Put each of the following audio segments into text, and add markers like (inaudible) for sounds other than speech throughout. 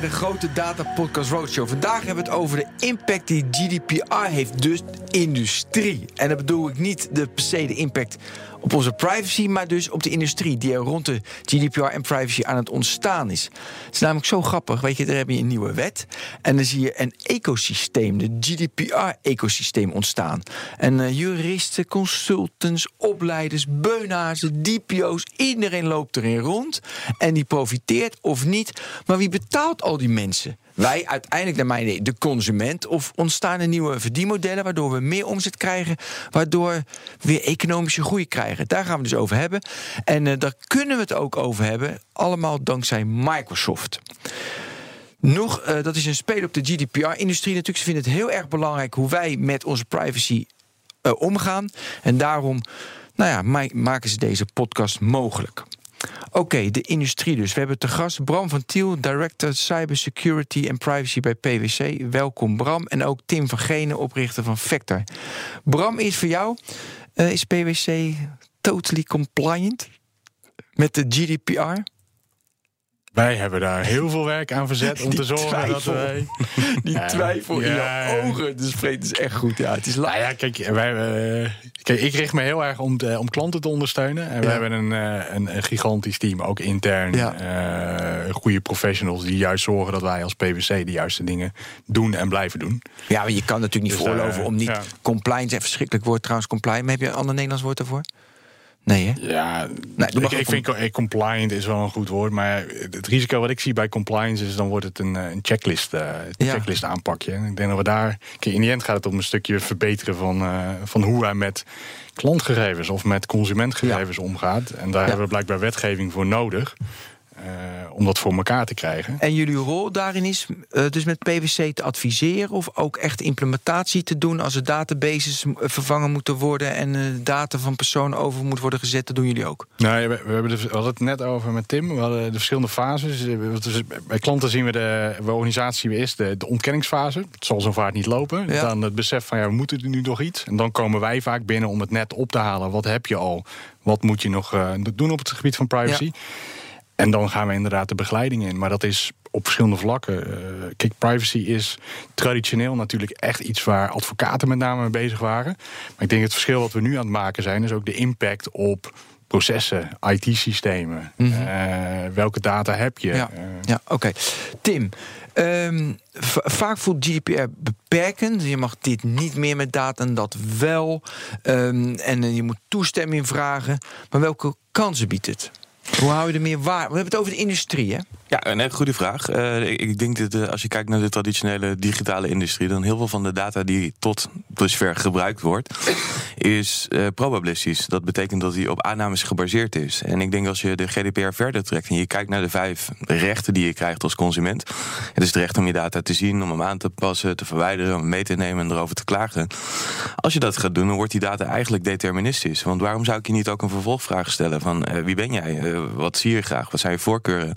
de grote Data Podcast Roadshow. Vandaag hebben we het over de impact die GDPR heeft, dus industrie. En dat bedoel ik niet de, per se de impact op onze privacy, maar dus op de industrie die er rond de GDPR en privacy aan het ontstaan is. Het is namelijk zo grappig, weet je, daar heb je een nieuwe wet en dan zie je een ecosysteem, de GDPR-ecosysteem ontstaan. En uh, juristen, consultants, opleiders, beunhazen, DPO's, iedereen loopt erin rond en die profiteert of niet. Maar wie betaalt al die mensen? Wij uiteindelijk, naar mijn idee, de consument. Of ontstaan er nieuwe verdienmodellen waardoor we meer omzet krijgen, waardoor we weer economische groei krijgen. Daar gaan we dus over hebben. En uh, daar kunnen we het ook over hebben, allemaal dankzij Microsoft. Nog, uh, dat is een speler op de GDPR-industrie natuurlijk. Ze vinden het heel erg belangrijk hoe wij met onze privacy uh, omgaan. En daarom nou ja, maken ze deze podcast mogelijk. Oké, de industrie dus. We hebben te gast Bram van Tiel, Director Cybersecurity en Privacy bij PwC. Welkom Bram. En ook Tim van Genen, oprichter van Vector. Bram, is voor jou. Uh, is PwC totally compliant met de GDPR? Wij hebben daar heel veel werk aan verzet om (laughs) te zorgen twijfel. dat wij. (laughs) Die ja, twijfel in ja, je ogen. De spreekt is echt goed. Ja, het is nou ja, kijk, wij, uh, kijk, ik richt me heel erg om, te, om klanten te ondersteunen. En ja. we hebben een, uh, een, een, gigantisch team, ook intern. Goede professionals die juist zorgen dat wij als PwC de juiste dingen doen en blijven doen. Ja, maar je kan natuurlijk niet dus, voorloven om niet compliant. Een verschrikkelijk woord trouwens, compliant. Maar heb je een ander Nederlands woord daarvoor? Nee, hè? Ja, nee, ik, ik vind eh, compliant is wel een goed woord. Maar het risico wat ik zie bij compliance is... dan wordt het een, een checklist, uh, checklist aanpakje. Ik denk dat we daar... Kijk, in die end gaat het om een stukje verbeteren van, uh, van hoe wij met klantgegevens... of met consumentgegevens ja. omgaat. En daar ja. hebben we blijkbaar wetgeving voor nodig. Uh, om dat voor elkaar te krijgen. En jullie rol daarin is uh, dus met PwC te adviseren of ook echt implementatie te doen als er databases vervangen moeten worden en data van personen over moet worden gezet, dat doen jullie ook? Nou, we, we, hebben we het net over met Tim. We hadden de verschillende fases. Dus bij klanten zien we de, de organisatie eerst de, de ontkenningsfase. Het zal zo vaart niet lopen. Ja. Dan het besef van ja, we moeten er nu nog iets. En dan komen wij vaak binnen om het net op te halen. Wat heb je al? Wat moet je nog doen op het gebied van privacy? Ja. En dan gaan we inderdaad de begeleiding in. Maar dat is op verschillende vlakken. Uh, kijk, privacy is traditioneel natuurlijk echt iets waar advocaten met name mee bezig waren. Maar ik denk het verschil wat we nu aan het maken zijn, is ook de impact op processen, IT-systemen. Mm -hmm. uh, welke data heb je? Ja, uh, ja oké. Okay. Tim, um, vaak voelt GDPR beperkend. Je mag dit niet meer met data en dat wel. Um, en je moet toestemming vragen. Maar welke kansen biedt het? Hoe hou je er meer waar? We hebben het over de industrie, hè? Ja, een echt goede vraag. Uh, ik denk dat uh, als je kijkt naar de traditionele digitale industrie, dan heel veel van de data die tot dusver gebruikt wordt, is uh, probabilistisch. Dat betekent dat die op aannames gebaseerd is. En ik denk als je de GDPR verder trekt en je kijkt naar de vijf rechten die je krijgt als consument. Het is het recht om je data te zien, om hem aan te passen, te verwijderen, om mee te nemen en erover te klagen. Als je dat gaat doen, dan wordt die data eigenlijk deterministisch. Want waarom zou ik je niet ook een vervolgvraag stellen van wie ben jij? Wat zie je graag? Wat zijn je voorkeuren?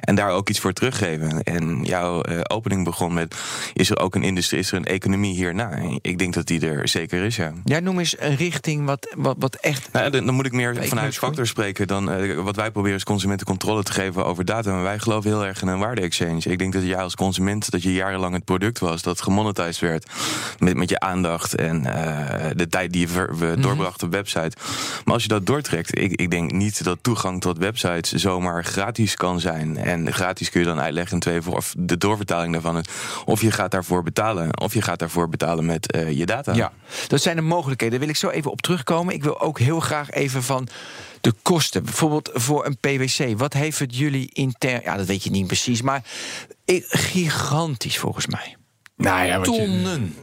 En daar ook iets voor teruggeven. En jouw uh, opening begon met: is er ook een industrie, is er een economie hierna? En ik denk dat die er zeker is, ja. Ja, noem eens een richting wat, wat, wat echt. Nou, dan, dan, moet ik meer vanuit factor spreken dan uh, wat wij proberen is consumenten controle te geven over data. Maar wij geloven heel erg in een waarde-exchange. Ik denk dat jij als consument dat je jarenlang het product was dat gemonetized werd met, met je aandacht en uh, de tijd die je we doorbracht op website. Maar als je dat doortrekt, ik, ik denk niet dat toegang tot websites zomaar gratis kan zijn. En gratis kun je dan uitleggen in twee voor of de doorvertaling daarvan. Of je gaat daarvoor betalen, of je gaat daarvoor betalen met uh, je data. Ja, dat zijn de mogelijkheden. Daar wil ik zo even op terugkomen. Ik wil ook heel graag even van de kosten. Bijvoorbeeld voor een PwC. Wat heeft het jullie intern? Ja, dat weet je niet precies, maar gigantisch volgens mij. Nou ja, Tonnen.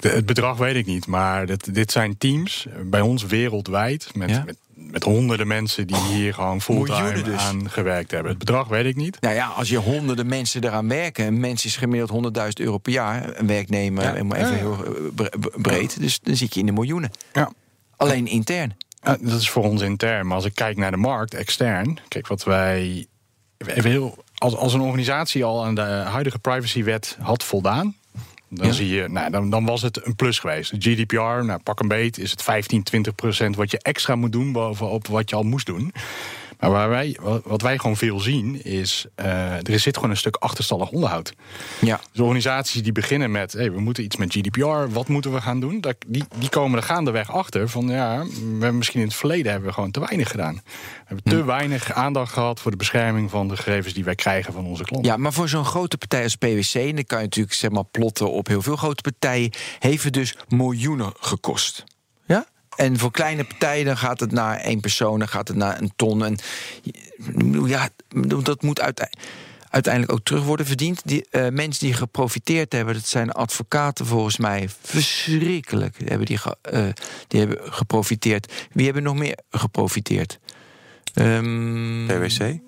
Je, het bedrag weet ik niet, maar dit, dit zijn teams bij ons wereldwijd met, ja? met met honderden mensen die hier gewoon fulltime dus. aan gewerkt hebben. Het bedrag weet ik niet. Nou ja, als je honderden mensen eraan werken... een mens is gemiddeld 100.000 euro per jaar... een werknemer, ja. even ja. heel breed... dus dan zit je in de miljoenen. Ja. Alleen intern. Ja, dat is voor ons intern. Maar als ik kijk naar de markt, extern... kijk, wat wij... Even heel, als, als een organisatie al aan de huidige privacywet had voldaan... Dan, ja. zie je, nou, dan, dan was het een plus geweest. GDPR, nou, pak een beet, is het 15, 20 procent wat je extra moet doen bovenop wat je al moest doen. Maar Nou, waar wij, wat wij gewoon veel zien is, uh, er zit gewoon een stuk achterstallig onderhoud. Ja. Dus organisaties die beginnen met, hey, we moeten iets met GDPR, wat moeten we gaan doen? Die, die komen er gaandeweg achter van, ja, we hebben misschien in het verleden hebben we gewoon te weinig gedaan. We hebben te hm. weinig aandacht gehad voor de bescherming van de gegevens die wij krijgen van onze klanten. Ja, maar voor zo'n grote partij als PwC, en dan kan je natuurlijk zeg maar plotten op heel veel grote partijen, heeft het dus miljoenen gekost. En voor kleine partijen gaat het naar één persoon, dan gaat het naar een ton. En ja, dat moet uiteindelijk ook terug worden verdiend. Die uh, mensen die geprofiteerd hebben, dat zijn advocaten volgens mij verschrikkelijk. Die hebben, die, uh, die hebben geprofiteerd. Wie hebben nog meer geprofiteerd? Um, ehm, PwC?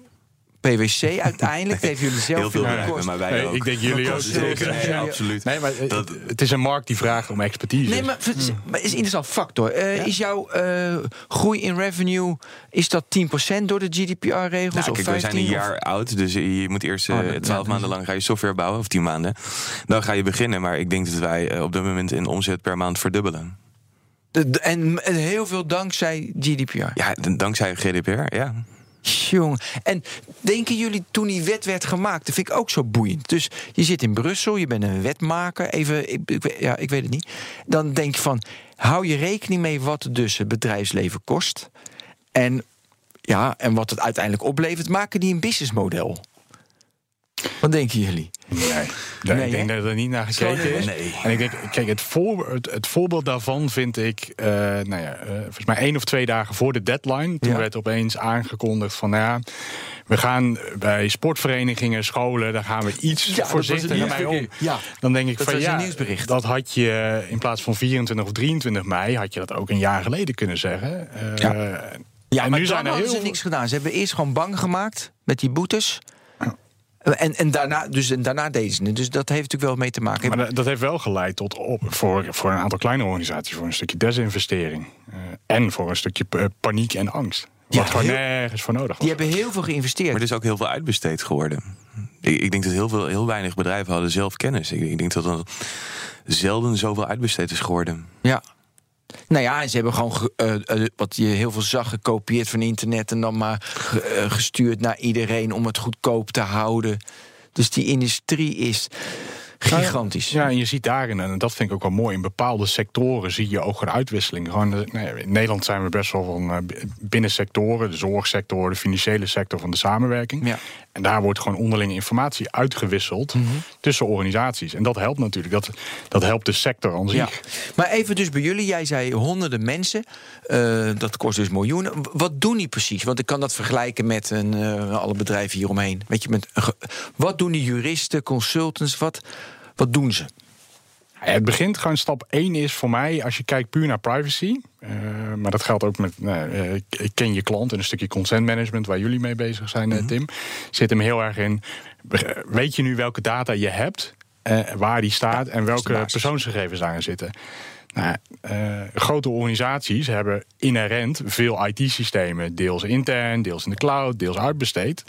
PwC uiteindelijk. heeft jullie zelf Heel veel bedrijven, maar wij ook. Ik denk jullie ook zeker. Nee, absoluut. Nee, maar dat, het is een markt die vraagt om expertise. Nee, maar, het is een interessant factor. Uh, Is jouw uh, groei in revenue, is dat 10% door de GDPR-regels? Nou, kijk, we zijn een jaar oud, dus je moet eerst uh, oh, 12 maanden lang ga je software bouwen, of 10 maanden. Dan ga je beginnen, maar ik denk dat wij op dit moment in omzet per maand verdubbelen. En heel veel dankzij GDPR? Ja, dankzij GDPR, ja. En denken jullie toen die wet werd gemaakt, dat vind ik ook zo boeiend. Dus je zit in Brussel, je bent een wetmaker, even, ik, ja, ik weet het niet. Dan denk je van, hou je rekening mee wat dus het bedrijfsleven kost. En, ja, en wat het uiteindelijk oplevert, maken die een businessmodel. Wat denken jullie? Nee, ik denk dat er niet naar gekeken is. Nee. En ik denk, kijk, het, voor, het, voorbeeld daarvan vind ik, uh, nou ja, uh, volgens mij één of twee dagen voor de deadline. Toen werd opeens aangekondigd van, nou ja, we gaan bij sportverenigingen, scholen, daar gaan we iets ja, voorzichtiger mee om. Ja. Dan denk ik dat van ja, nieuwsbericht. dat had je in plaats van 24 of 23 mei, had je dat ook een jaar geleden kunnen zeggen. Uh, ja. Ja, en maar nu zijn er heel ze niks gedaan. Ze hebben eerst gewoon bang gemaakt met die boetes. En, en, daarna, dus, en daarna deze. Dus dat heeft natuurlijk wel mee te maken. Maar dat heeft wel geleid tot op, voor, voor een aantal kleine organisaties voor een stukje desinvestering. Uh, en voor een stukje paniek en angst. Wat ja, gewoon nergens voor nodig was. Die hebben heel veel geïnvesteerd. Maar er is ook heel veel uitbesteed geworden. Ik, ik denk dat heel, veel, heel weinig bedrijven hadden zelf kennis. Ik, ik denk dat er zelden zoveel uitbesteed is geworden. Ja, nou ja, ze hebben gewoon uh, wat je heel veel zag gekopieerd van internet en dan maar uh, gestuurd naar iedereen om het goedkoop te houden. Dus die industrie is gigantisch. Ja, en je ziet daarin, en dat vind ik ook wel mooi, in bepaalde sectoren zie je ook een uitwisseling. Gewoon, nou in Nederland zijn we best wel van binnen sectoren, de zorgsector, de financiële sector van de samenwerking. Ja. En daar wordt gewoon onderlinge informatie uitgewisseld mhm. tussen organisaties. En dat helpt natuurlijk. Dat, dat helpt de sector aan zich. Ja. Maar even dus bij jullie, jij zei honderden mensen. Uh, dat kost dus miljoenen. Wat doen die precies? Want ik kan dat vergelijken met een, uh, alle bedrijven hieromheen. Weet je, met, wat doen die juristen, consultants? Wat, wat doen ze? Het begint gewoon stap 1 is voor mij, als je kijkt puur naar privacy. Uh, maar dat geldt ook met, uh, ik ken je klant en een stukje consent management waar jullie mee bezig zijn, mm Tim. Zit hem heel erg in, weet je nu welke data je hebt, waar die staat en welke persoonsgegevens daarin zitten. Nou, grote organisaties hebben inherent veel IT-systemen, deels intern, deels in de cloud, deels uitbesteed.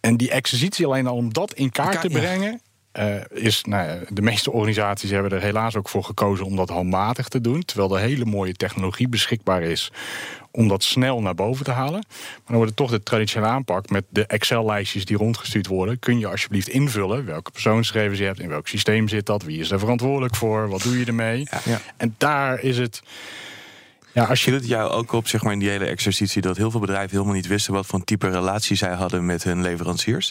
En die exercitie alleen al om dat in kaart te brengen, uh, is, nou, de meeste organisaties hebben er helaas ook voor gekozen om dat handmatig te doen. Terwijl er hele mooie technologie beschikbaar is om dat snel naar boven te halen. Maar dan wordt het toch de traditionele aanpak met de Excel-lijstjes die rondgestuurd worden. Kun je alsjeblieft invullen welke persoonsgegevens je hebt, in welk systeem zit dat, wie is er verantwoordelijk voor, wat doe je ermee. Ja. En daar is het. Ja, als je het jou ook op zeg maar, in die hele exercitie dat heel veel bedrijven helemaal niet wisten wat voor type relatie zij hadden met hun leveranciers.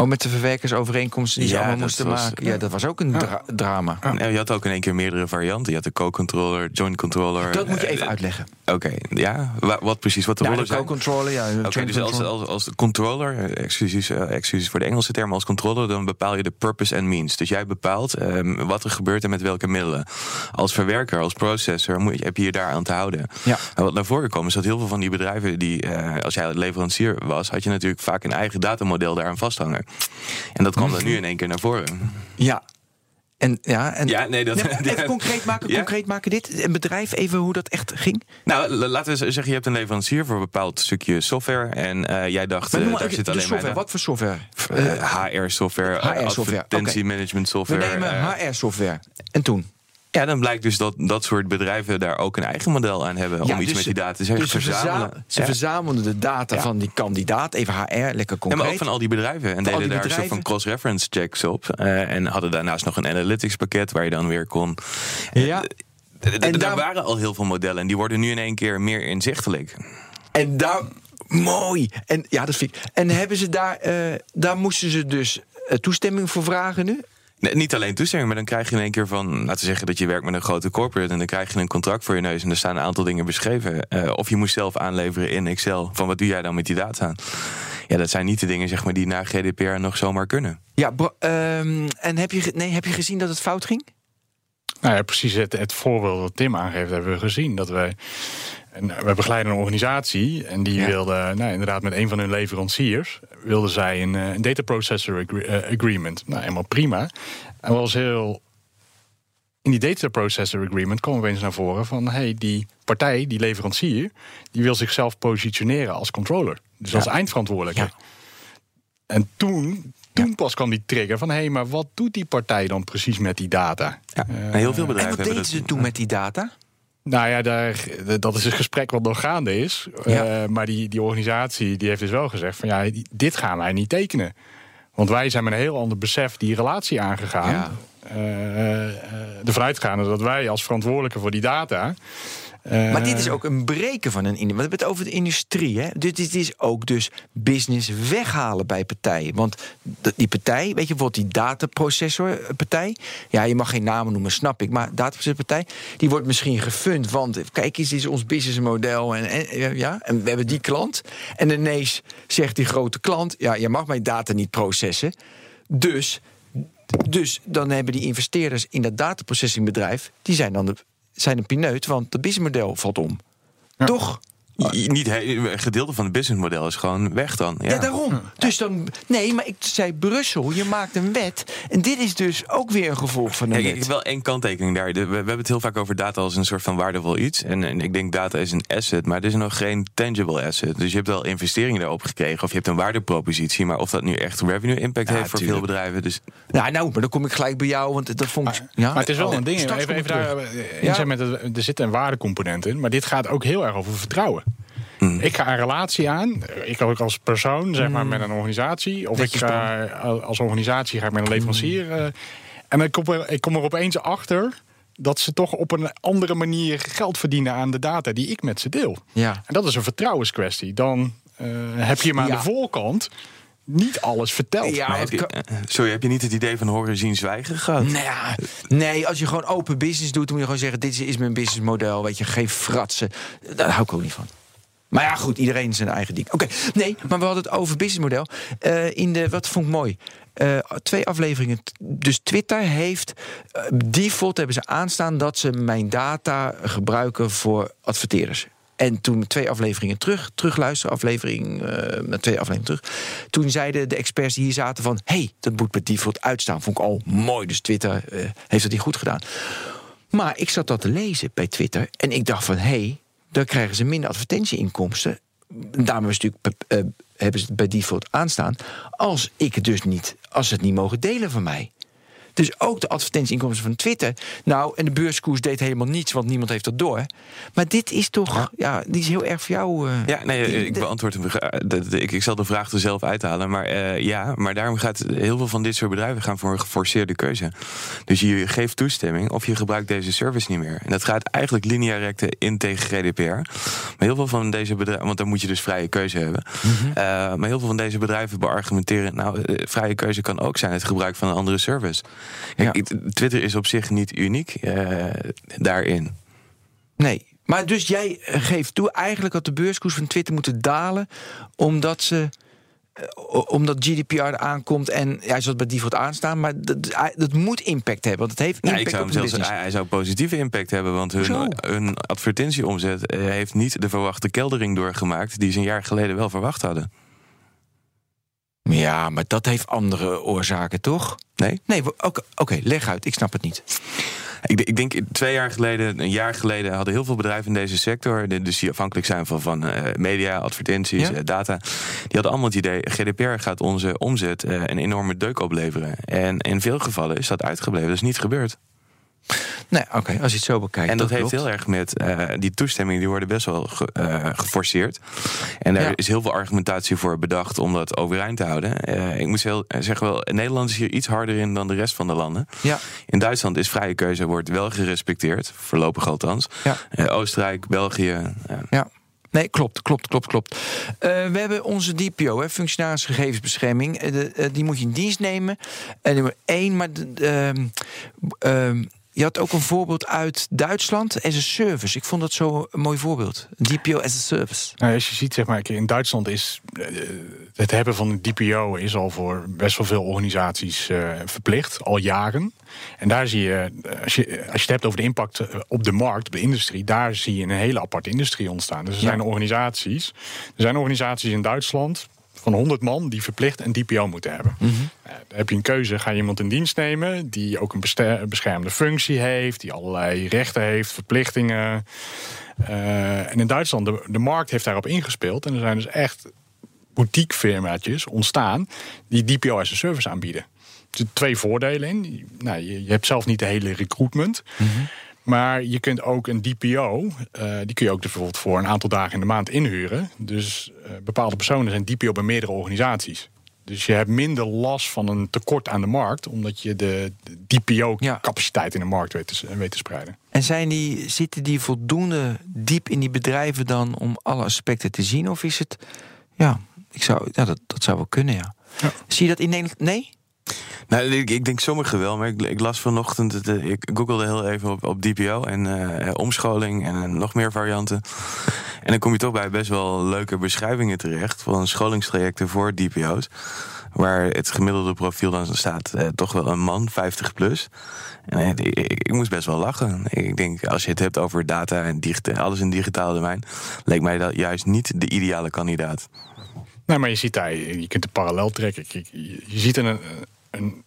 Oh, met de verwerkersovereenkomsten die ze allemaal moesten maken. Ja, dat was ook een drama. Ja. je had ook in één keer meerdere varianten. Je had de co-controller, joint controller. Dat moet je even uitleggen. Oké, ja. Wat precies, wat de ja, rollen zijn? co-controller, ja. Oké, dus als, als, als controller, excuses, uh, excuses voor de Engelse term, als controller, dan bepaal je de purpose and means. Dus jij bepaalt um, wat er gebeurt en met welke middelen. Als verwerker, als processor, moet je, heb je je daar aan te houden. Ja. En wat naar voren kwam, is dat heel veel van die bedrijven, die, uh, als jij leverancier was, had je natuurlijk vaak een eigen datamodel daaraan vasthangen. En dat kwam dan nu in één keer naar voren. Ja, en, ja, en ja, nee, dat, (laughs) even concreet maken, concreet maken dit. Een bedrijf, even hoe dat echt ging. Nou, laten we zeggen, je hebt een leverancier voor een bepaald stukje software. En uh, jij dacht, uh, daar zit alleen software, maar... Wat voor software? Uh, HR-software, HR-software, advertentie management software. We nemen HR-software. En toen? Ja, dan blijkt dus dat dat soort bedrijven daar ook een eigen model aan hebben om iets dus met die data te zeggen. Dus ze, verzamelen, ze verzamelen de data van die kandidaat, even HR, lekker concreet. Ja, maar ook van al die bedrijven. En deden daar een soort van cross-reference checks op. Uh, en hadden daarnaast nog een analytics pakket waar je dan weer kon. Ja. En daar waren al heel veel modellen en die worden nu in één keer meer inzichtelijk. En daar mooi. En ja, dat vind ik. En hebben ze daar, uh, daar moesten ze dus toestemming voor vragen nu? Nee, niet alleen toestemming, maar dan krijg je in één keer van... laten we zeggen dat je werkt met een grote corporate... en dan krijg je een contract voor je neus en er staan een aantal dingen beschreven. Uh, of je moest zelf aanleveren in Excel van wat doe jij dan met die data. Ja, dat zijn niet de dingen zeg maar, die na GDPR nog zomaar kunnen. Ja, um, en heb je, nee, heb je gezien dat het fout ging? Nou ja, precies het, het voorbeeld dat Tim aangeeft hebben we gezien. Dat wij en we begeleiden een organisatie en die wilde, nou, inderdaad, met een van hun leveranciers, wilde zij een, een data processor agreement. Nou, helemaal prima. En was heel. In die data processor agreement kwam opeens naar voren van hey, die partij, die leverancier, die wil zichzelf positioneren als controller. Dus als eindverantwoordelijke. Ja. En toen, toen pas kwam die trigger van hé, hey, maar wat doet die partij dan precies met die data? Ja, uh, heel veel bedrijven. En wat deden ze toen met die data? Nou ja, daar, dat is een gesprek wat nog gaande is. Ja. Uh, maar die, die organisatie die heeft dus wel gezegd van ja, dit gaan wij niet tekenen. Want wij zijn met een heel ander besef die relatie aangegaan. Ja. Uh, ervan uitgaande dat wij als verantwoordelijke voor die data maar dit is ook een breken van een industrie. We hebben het over de industrie. Hè? Dit, is ook dus business weghalen bij partijen. Want die partij, weet je bijvoorbeeld die dataprocessorpartij. Ja, je mag geen namen noemen, snap ik. Maar dataprocessorpartij, die wordt misschien gefund. Want kijk eens, dit is ons businessmodel. En, en, ja, en we hebben die klant. En ineens zegt die grote klant: ja, je mag mijn data niet processen. Dus dus dan hebben die investeerders in dat dataprocessingbedrijf, die zijn dan de zijn een pineut, want het businessmodel valt om. Toch? Niet een gedeelte van het businessmodel is gewoon weg dan. Ja, ja daarom. Dus dan. Nee, maar ik zei Brussel, je maakt een wet. En dit is dus ook weer een gevolg van een wet. Ik heb wel één kanttekening daar. We, hebben het heel vaak over data als een soort van waardevol iets. En, en, ik denk data is een asset, maar het is nog geen tangible asset. Dus je hebt wel investeringen daarop gekregen. Of je hebt een waardepropositie. Maar of dat nu echt revenue impact heeft voor veel bedrijven. Dus... Ja, nou, maar dan kom ik gelijk bij jou. Want dat vond ik. ja? Maar het is wel een ding. Even, even daar, ja. met het, er zit een waardecomponent in. Maar dit gaat ook heel erg over vertrouwen. Mm. Ik ga een relatie aan. Ik ook als persoon, zeg maar, mm. met een organisatie. Of ik ga als organisatie ga ik met een leverancier. Uh, en ik kom, er, ik kom er opeens achter dat ze toch op een andere manier geld verdienen aan de data die ik met ze deel. Ja. En dat is een vertrouwenskwestie. Dan uh, heb je maar aan de voorkant niet alles verteld. Ja, heb je, eh, sorry, heb je niet het idee van horen zien zwijgen gehad? Nou ja, nee, als je gewoon open business doet, dan moet je gewoon zeggen: dit is mijn businessmodel. Weet je, geen fratsen. Daar hou ik ook niet van. Maar ja, goed, iedereen zijn eigen ding. Oké, nee, maar we hadden het over businessmodel. Uh, in de, wat vond ik mooi? Uh, twee afleveringen. Dus Twitter heeft uh, default hebben ze aanstaan dat ze mijn data gebruiken voor adverteerders. En toen twee afleveringen terug, terugluisteren, aflevering, uh, twee afleveringen terug. Toen zeiden de experts die hier zaten van... hey, dat moet per default uitstaan. Vond ik al mooi, dus Twitter heeft dat niet goed gedaan. Maar ik zat dat te lezen bij Twitter en ik dacht van... hey, dan krijgen ze minder advertentieinkomsten. Daarom is natuurlijk, uh, hebben ze het bij default aanstaan. Als ik het dus niet, als ze het niet mogen delen van mij. Dus ook de advertentieinkomsten van Twitter. Nou, en de beurskoers deed helemaal niets, want niemand heeft dat door. Maar dit is toch, ja, die is heel erg voor jou. Uh, ja, nee, ik beantwoord hem. Ik, ik zal de vraag er zelf uithalen. Maar uh, ja, maar daarom gaat heel veel van dit soort bedrijven gaan voor een geforceerde keuze. Dus je geeft toestemming of je gebruikt deze service niet meer. En dat gaat eigenlijk lineair in tegen GDPR. Maar heel veel van deze bedrijven, want dan moet je dus vrije keuze hebben. Mm -hmm. uh, maar heel veel van deze bedrijven beargumenteren, nou, vrije keuze kan ook zijn het gebruik van een andere service. Ja. Twitter is op zich niet uniek uh, daarin. Nee, maar dus jij geeft toe, eigenlijk had de beurskoers van Twitter moeten dalen, omdat ze omdat GDPR aankomt en hij zal bij default aanstaan, maar dat, dat moet impact hebben, want het heeft impact ja, ik zou op zelfs, Hij zou positieve impact hebben, want hun, hun advertentieomzet heeft niet de verwachte keldering doorgemaakt die ze een jaar geleden wel verwacht hadden. Ja, maar dat heeft andere oorzaken, toch? Nee? Nee, oké, okay, leg uit. Ik snap het niet. Ik, ik, denk twee jaar geleden, een jaar geleden, hadden heel veel bedrijven in deze sector, dus die afhankelijk zijn van, van uh, media, advertenties, ja? uh, data, die hadden allemaal het idee: GDPR gaat onze omzet uh, een enorme deuk opleveren. En in veel gevallen is dat uitgebleven. Dat is niet gebeurd. Nee, oké, als je het zo bekijkt. En dat, dat heeft heel erg met eh, die toestemmingen, die worden best wel ge- eh, geforceerd. En daar Ja. is heel veel argumentatie voor bedacht om dat overeind te houden. Eh, ik moet heel, zeggen wel, Nederland is hier iets harder in dan de rest van de landen. Ja, In Duitsland is vrije keuze wordt wel gerespecteerd, voorlopig althans. Ja. Oostenrijk, België. ja. Nee, klopt, klopt, klopt, klopt. We hebben onze DPO, hè, functionaris gegevensbescherming. De, die moet je in dienst nemen. En nummer één, maar de- ehm, ehm, je had ook een voorbeeld uit Duitsland as a service. Ik vond dat zo een mooi voorbeeld. DPO as a service. Nou, als je ziet, zeg maar, in Duitsland is eh, het hebben van een DPO is al voor best wel veel organisaties eh, verplicht, al jaren. En daar zie je, eh, als je, als je het hebt over de impact op de markt, op de industrie, daar zie je een hele aparte industrie ontstaan. Dus er Ja. zijn organisaties, er zijn organisaties in Duitsland van 100 man die verplicht een DPO moeten hebben. Mhm. Eh, dan heb je een keuze, ga je iemand in dienst nemen die ook een beschermde functie heeft, die allerlei rechten heeft, verplichtingen. Eh, en in Duitsland, de, de markt heeft daarop ingespeeld. En er zijn dus echt boutique firmaatjes ontstaan die DPO as a service aanbieden. Er zitten twee voordelen in. Nou, je, je hebt zelf niet de hele recruitment. Maar je kunt ook een DPO, eh, die kun je ook bijvoorbeeld voor een aantal dagen in de maand inhuren. Dus eh, bepaalde personen zijn DPO bij meerdere organisaties. Dus je hebt minder last van een tekort aan de markt, omdat je de, de DPO-capaciteit in de markt weet te, weet te spreiden. En zijn die, zitten die voldoende diep in die bedrijven dan om alle aspecten te zien? Of is het. Ja, ik zou, ja dat, dat zou wel kunnen, ja. Ja. Zie je dat in Nederland? Nee? Nou, ik, ik denk sommige wel, maar ik, las vanochtend, eh, ik googelde heel even op, op DPO en eh, omscholing en eh, nog meer varianten. En dan kom je toch bij best wel leuke beschrijvingen terecht van scholingstrajecten voor DPO's. Waar het gemiddelde profiel dan staat, eh, toch wel een man, 50 plus. En eh, ik, ik, moest best wel lachen. Ik denk, als je het hebt over data en alles in digitaal domein, leek mij dat juist niet de ideale kandidaat. Nee, maar je ziet daar, je kunt de parallel trekken. Je, je ziet een, een.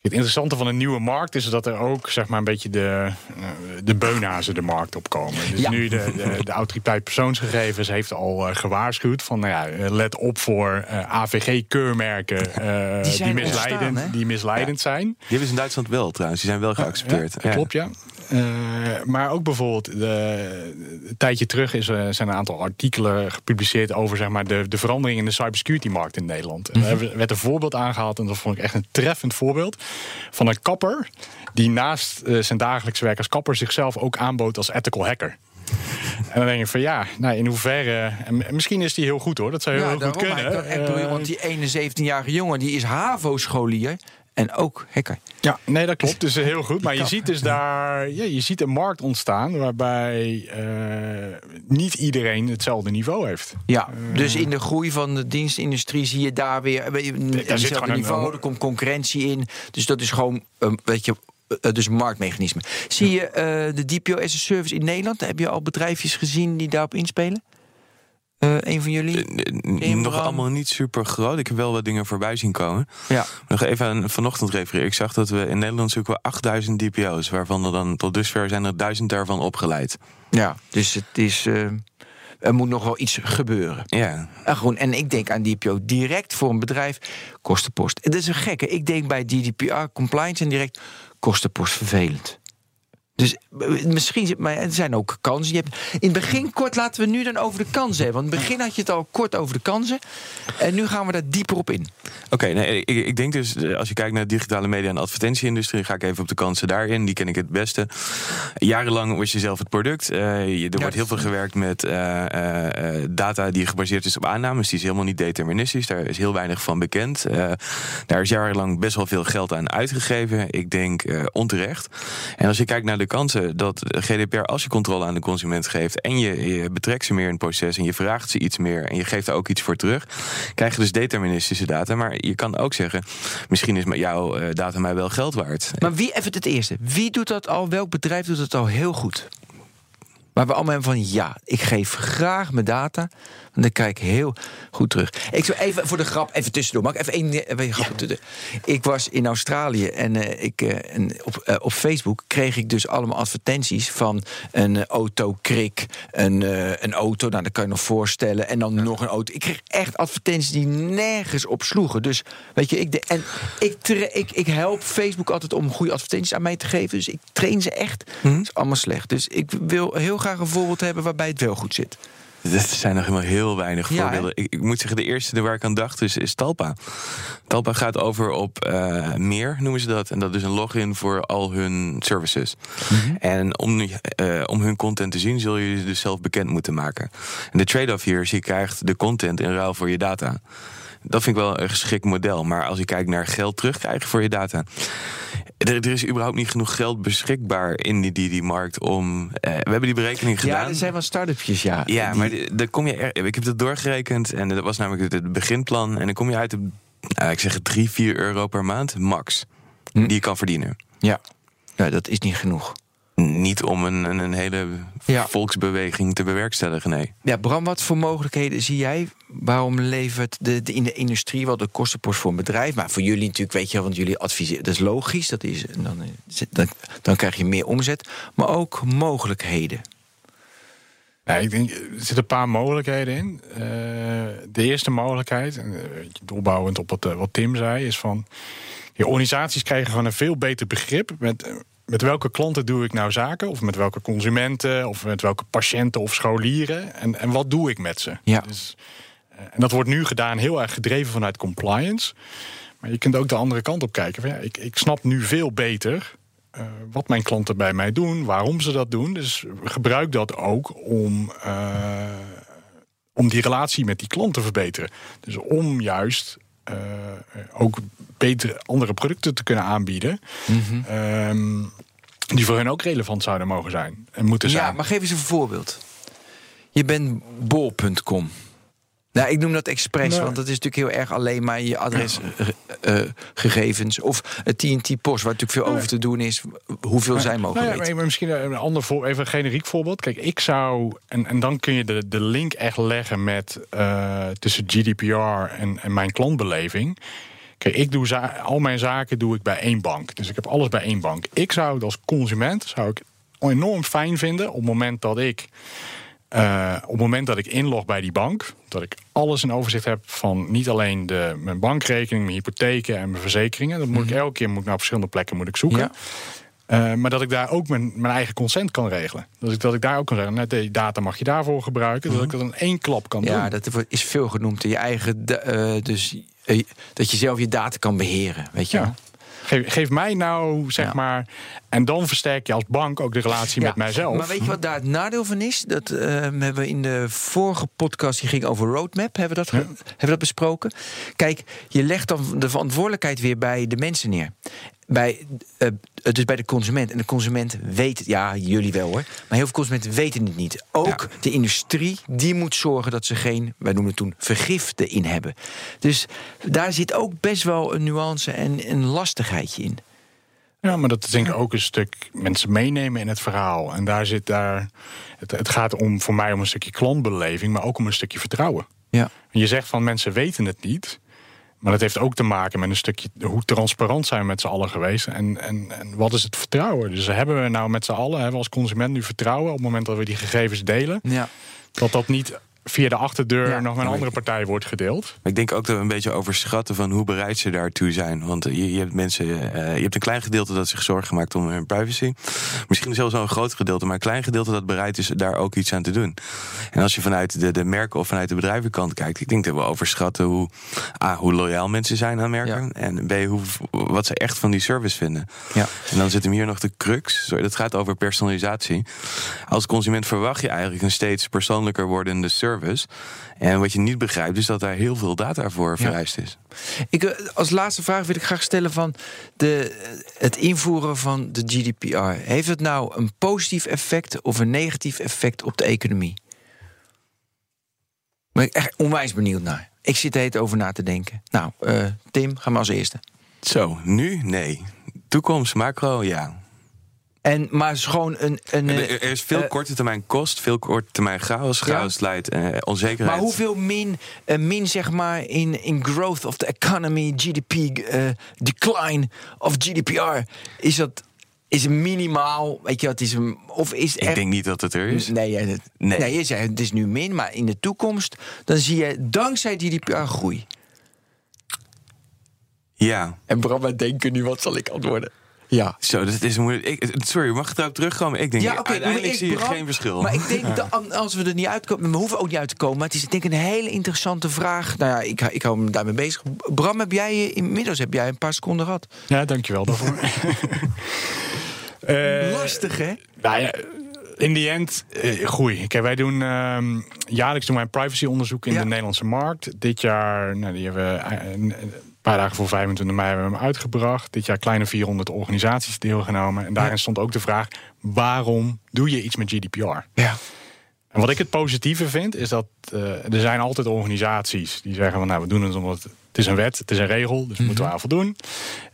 Het interessante van een nieuwe markt is dat er ook zeg maar, een beetje de, eh, de beunhazen de markt opkomen. Dus Ja. nu de, de, de autoriteit persoonsgegevens heeft al eh, gewaarschuwd van nou ja, eh, let op voor AVG-keurmerken eh, (laughs) Die misleidend, ontstaan, die misleidend zijn. Die hebben ze in Duitsland wel trouwens, die zijn wel geaccepteerd. Ja, klopt, ja. Eh, maar ook bijvoorbeeld, de, een tijdje terug is, eh, zijn een aantal artikelen gepubliceerd over zeg maar, de, de verandering in de cybersecurity-markt in Nederland. En daar werd een voorbeeld aangehaald, en dat vond ik echt een treffend voorbeeld, van een kapper die naast eh, zijn dagelijkse werk als kapper zichzelf ook aanbood als ethical hacker. En dan denk ik van ja, nou in hoeverre. En misschien is die heel goed hoor, dat zou heel, Ja, heel goed kunnen. ik- ik bedoel, Eh, want die ene 17-jarige jongen die is HAVO-scholier en ook hacker. Ja, nee, dat klopt. Dus heel goed. Maar je ziet dus daar, ja, je ziet een markt ontstaan waarbij eh, niet iedereen hetzelfde niveau heeft. Ja, dus in de groei van de dienstindustrie zie je daar weer eh, hetzelfde gewoon een- niveau. Er komt concurrentie in. Dus dat is gewoon, een weet je, eh, dus marktmechanisme. Zie je eh, de DPO as a service in Nederland? Heb je al bedrijfjes gezien die daarop inspelen? Eh een van jullie? Eh, n- Nog allemaal niet super groot. Ik heb wel wat dingen voorbij zien komen. Ja. Nog even aan vanochtend refereren. Ik zag dat we in Nederland zoeken we 8000 DPO's. Waarvan er dan tot dusver zijn er 1000 daarvan opgeleid. ja, dus het is. eh, er moet nog wel iets gebeuren. Ja, En, gewoon, en ik denk aan DPO direct voor een bedrijf kostenpost. Het is een gekke. Ik denk bij GDPR compliance en direct kostenpost vervelend. Dus eh, misschien maar er zijn ook kansen. Je hebt, in het begin kort laten we nu dan over de kansen hebben. Want in het begin had je het al kort over de kansen. En nu gaan we daar dieper op in. Oké, nee, ik, ik denk dus, eh, als je kijkt naar de digitale media en advertentieindustrie, ga ik even op de kansen daarin. Die ken ik het beste. Jarenlang was je zelf het product. Eh, je, er wordt heel veel gewerkt met eh, data die gebaseerd is op aannames. Die is helemaal niet deterministisch. Daar is heel weinig van bekend. Daar is jarenlang best wel veel geld aan uitgegeven. Ik denk onterecht. En als je kijkt naar de kansen dat GDPR, als je controle aan de consument geeft en je, betrekt ze meer in het proces en je vraagt ze iets meer en je geeft er ook iets voor terug, krijg je dus deterministische data. Maar je kan ook zeggen, misschien is jouw eh, data mij wel geld waard. Maar wie, even het eerste. Wie doet dat al? Welk bedrijf doet het al heel goed? Waar we allemaal hebben van ja, ik geef graag mijn data. En dan kijk ik heel goed terug. Ik zou even voor de grap, even tussendoor. Mag ik even één even grap ja. Ik was in Australië en, uh, ik, uh, en op, uh, op Facebook kreeg ik dus allemaal advertenties van een autokrik, een, een auto. Nou, dat kan je nog voorstellen. En dan nog een auto. Ik kreeg echt advertenties die nergens op sloegen. Dus weet je, ik, de, en ik, ik, ik help Facebook altijd om goede advertenties aan mij te geven. Dus ik train ze echt. Hm? Dat is allemaal slecht. Dus ik wil heel graag een voorbeeld hebben waarbij het wel goed zit. Er zijn nog helemaal heel weinig voorbeelden. Ik, ik, moet zeggen, de eerste waar ik aan dacht is, is Talpa. Talpa gaat over op uh, meer, noemen ze dat. En dat is een login voor al hun services. Mm -hmm. En om, uh, om hun content te zien, zul je je dus zelf bekend moeten maken. En de trade-off hier is, je krijgt de content in ruil voor je data. Dat vind ik wel een geschikt model. Maar als je kijkt naar geld terugkrijgen voor je data. Er, er, is überhaupt niet genoeg geld beschikbaar in die, die, die markt om. Uh, we hebben die berekening gedaan. Ja, er zijn wel start-upjes, ja. Ja, die... maar dan kom je. Er, ik heb dat doorgerekend en dat was namelijk het beginplan. En dan kom je uit op, uh, ik zeg 3, 4 euro per maand, max. Hm. Die je kan verdienen. Ja. ja, dat is niet genoeg. Niet om een, een, een hele ja. volksbeweging te bewerkstelligen, nee. Ja, Bram, wat voor mogelijkheden zie jij? Waarom levert de, de, in de industrie wel de kostenpost voor een bedrijf? Maar voor jullie natuurlijk, weet je, want jullie adviseren, dat is logisch. Dat is, dan, dan, dan krijg je meer omzet. Maar ook mogelijkheden. Ja, ik denk, er zitten een paar mogelijkheden in. Uh, de eerste mogelijkheid, uh, doorbouwend op wat, wat Tim zei, is van... Je organisaties krijgen gewoon een veel beter begrip met met welke klanten doe ik nou zaken? Of met welke consumenten? Of met welke patiënten of scholieren? En, en wat doe ik met ze? Ja. Dus, en dat wordt nu gedaan heel erg gedreven vanuit compliance. Maar je kunt ook de andere kant op kijken. Van, ja, ik, ik snap nu veel beter uh, wat mijn klanten bij mij doen, waarom ze dat doen. Dus gebruik dat ook om, uh, om die relatie met die klant te verbeteren. Dus om juist ook betere andere producten te kunnen aanbieden. Mm -hmm. um, die voor hen ook relevant zouden mogen zijn en moeten zijn. Ja, maar geef eens een voorbeeld. Je bent bol.com. Nou, ik noem dat expres, nee. want dat is natuurlijk heel erg alleen maar je adresgegevens. Uh, of het TNT Post, waar natuurlijk veel nee. over te doen is. Hoeveel zij mogen nou ja, weten. Maar misschien een ander voor, even een generiek voorbeeld. Kijk, ik zou, en, en dan kun je de, de link echt leggen met uh, tussen GDPR en, en mijn klantbeleving. Kijk, ik doe al mijn zaken doe ik bij één bank. Dus ik heb alles bij één bank. Ik zou het als consument zou ik enorm fijn vinden op het moment dat ik. Uh, op het moment dat ik inlog bij die bank, dat ik alles in overzicht heb van niet alleen de, mijn bankrekening, mijn hypotheken en mijn verzekeringen. Dat moet mm -hmm. ik elke keer moet ik naar verschillende plekken moet ik zoeken. Ja. Uh, maar dat ik daar ook mijn, mijn eigen consent kan regelen. Dus ik, dat ik daar ook kan zeggen, net die data mag je daarvoor gebruiken. Mm -hmm. Dat ik dat in één klap kan ja, doen. Ja, dat is veel genoemd. Je eigen, uh, dus dat je zelf je data kan beheren, weet je ja. Geef, geef, mij nou, zeg ja. maar. En dan versterk je als bank ook de relatie ja, met mijzelf. Maar weet je wat daar het nadeel van is? Dat uh, hebben we in de vorige podcast, die ging over roadmap, hebben we dat, hebben we dat besproken. Kijk, je legt dan de verantwoordelijkheid weer bij de mensen neer bij, uh, dus bij de consument. En de consument weet, ja, jullie wel hoor. Maar heel veel consumenten weten het niet. Ook ja. de industrie, die moet zorgen dat ze geen, wij noemen het toen, vergiften in hebben. Dus daar zit ook best wel een nuance en een lastigheidje in. Ja, maar dat is denk ik ook een stuk mensen meenemen in het verhaal. En daar zit daar. Het, het gaat om voor mij om een stukje klantbeleving, maar ook om een stukje vertrouwen. Ja. Je zegt van mensen weten het niet. Maar dat heeft ook te maken met een stukje hoe transparant zijn we met z'n allen geweest. En, en, en wat is het vertrouwen? Dus hebben we nou met z'n allen, hebben we als consument nu vertrouwen op het moment dat we die gegevens delen? Ja. Dat dat niet via de achterdeur ja, nog met een andere partij wordt gedeeld. Ik denk ook dat we een beetje overschatten van hoe bereid ze daartoe zijn. Want je, je hebt mensen, uh, je hebt een klein gedeelte dat zich zorgen maakt om hun privacy. Misschien zelfs wel een groot gedeelte, maar een klein gedeelte dat bereid is daar ook iets aan te doen. En als je vanuit de, de merken of vanuit de bedrijvenkant kijkt, ik denk dat we overschatten hoe, A, hoe loyaal mensen zijn aan merken. Ja. En B, hoe, wat ze echt van die service vinden. Ja. En dan zit hem hier nog de crux. Sorry, dat gaat over personalisatie. Als consument verwacht je eigenlijk een steeds persoonlijker wordende service. En wat je niet begrijpt is dat daar heel veel data voor vereist is. Ik, als laatste vraag wil ik graag stellen van de, het invoeren van de GDPR. Heeft het nou een positief effect of een negatief effect op de economie? Ben ik echt onwijs benieuwd naar. Ik zit er heet over na te denken. Nou, uh, Tim, ga maar als eerste. Zo, nu nee. Toekomst, macro, ja. En, maar het is gewoon een... een er, is veel uh, korte termijn kost, veel korte termijn chaos. Chaos ja. leidt uh, onzekerheid. Maar hoeveel min, uh, min zeg maar in, in growth of the economy, GDP, decline of GDPR, is dat... Is het minimaal, weet je wat, is een, of is Ik denk niet dat het er is. Nee, het, nee. nee je zei, het is nu min, maar in de toekomst, dan zie je dankzij GDPR groei. Ja. En Bram, wij denken nu, wat zal ik antwoorden? Ja. Zo, dat is moeilijk. Ik, sorry, mag ik erop terugkomen? Ik denk, ja, okay, uiteindelijk ik, zie je geen verschil. Maar ik denk, dat als we er niet uitkomen, we hoeven ook niet uit te komen. Maar het is denk ik een hele interessante vraag. Nou ja, ik, ik hou me daarmee bezig. Bram, heb jij inmiddels heb jij een paar seconden gehad? Ja, dankjewel daarvoor. uh, (laughs) Lastig, hè? Nou ja, in die end, uh, groei. Kijk, wij doen uh, jaarlijks doen wij een privacyonderzoek in ja. de Nederlandse markt. Dit jaar, nou, die hebben we paar dagen voor 25 mei hebben we hem uitgebracht. Dit jaar kleine 400 organisaties deelgenomen. En daarin ja. stond ook de vraag: waarom doe je iets met GDPR? Ja. En wat ik het positieve vind, is dat uh, er zijn altijd organisaties die zeggen van nou, we doen het omdat het is een wet, het is een regel, dus mm -hmm. moeten we aan voldoen.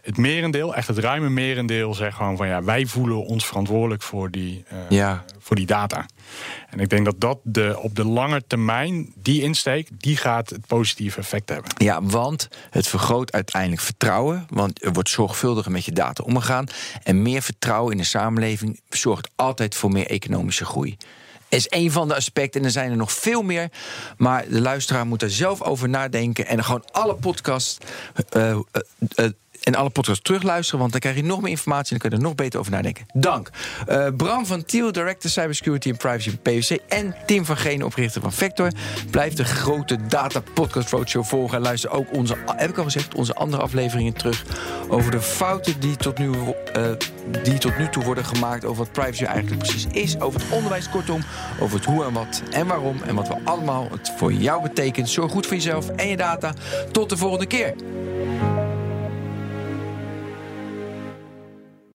Het merendeel, echt het ruime merendeel, zegt gewoon van ja, wij voelen ons verantwoordelijk voor die, uh, ja. voor die data. En ik denk dat dat de, op de lange termijn, die insteek, die gaat het positieve effect hebben. Ja, want het vergroot uiteindelijk vertrouwen. Want er wordt zorgvuldiger met je data omgegaan. En meer vertrouwen in de samenleving zorgt altijd voor meer economische groei is een van de aspecten. En er zijn er nog veel meer. Maar de luisteraar moet er zelf over nadenken. En gewoon alle podcasts. Uh, uh, uh, en alle podcasts terugluisteren, want dan krijg je nog meer informatie en dan kun je er nog beter over nadenken. Dank. Uh, Bram van Tiel, Director Cybersecurity and Privacy bij PwC. En Tim van Gene, oprichter van Vector. Blijf de grote Data Podcast Roadshow volgen. En luister ook onze, heb ik al gezegd, onze andere afleveringen terug. Over de fouten die tot nu, uh, die tot nu toe worden gemaakt. Over wat privacy eigenlijk precies is. Over het onderwijs, kortom. Over het hoe en wat en waarom. En wat we allemaal het voor jou betekent. Zorg goed voor jezelf en je data. Tot de volgende keer.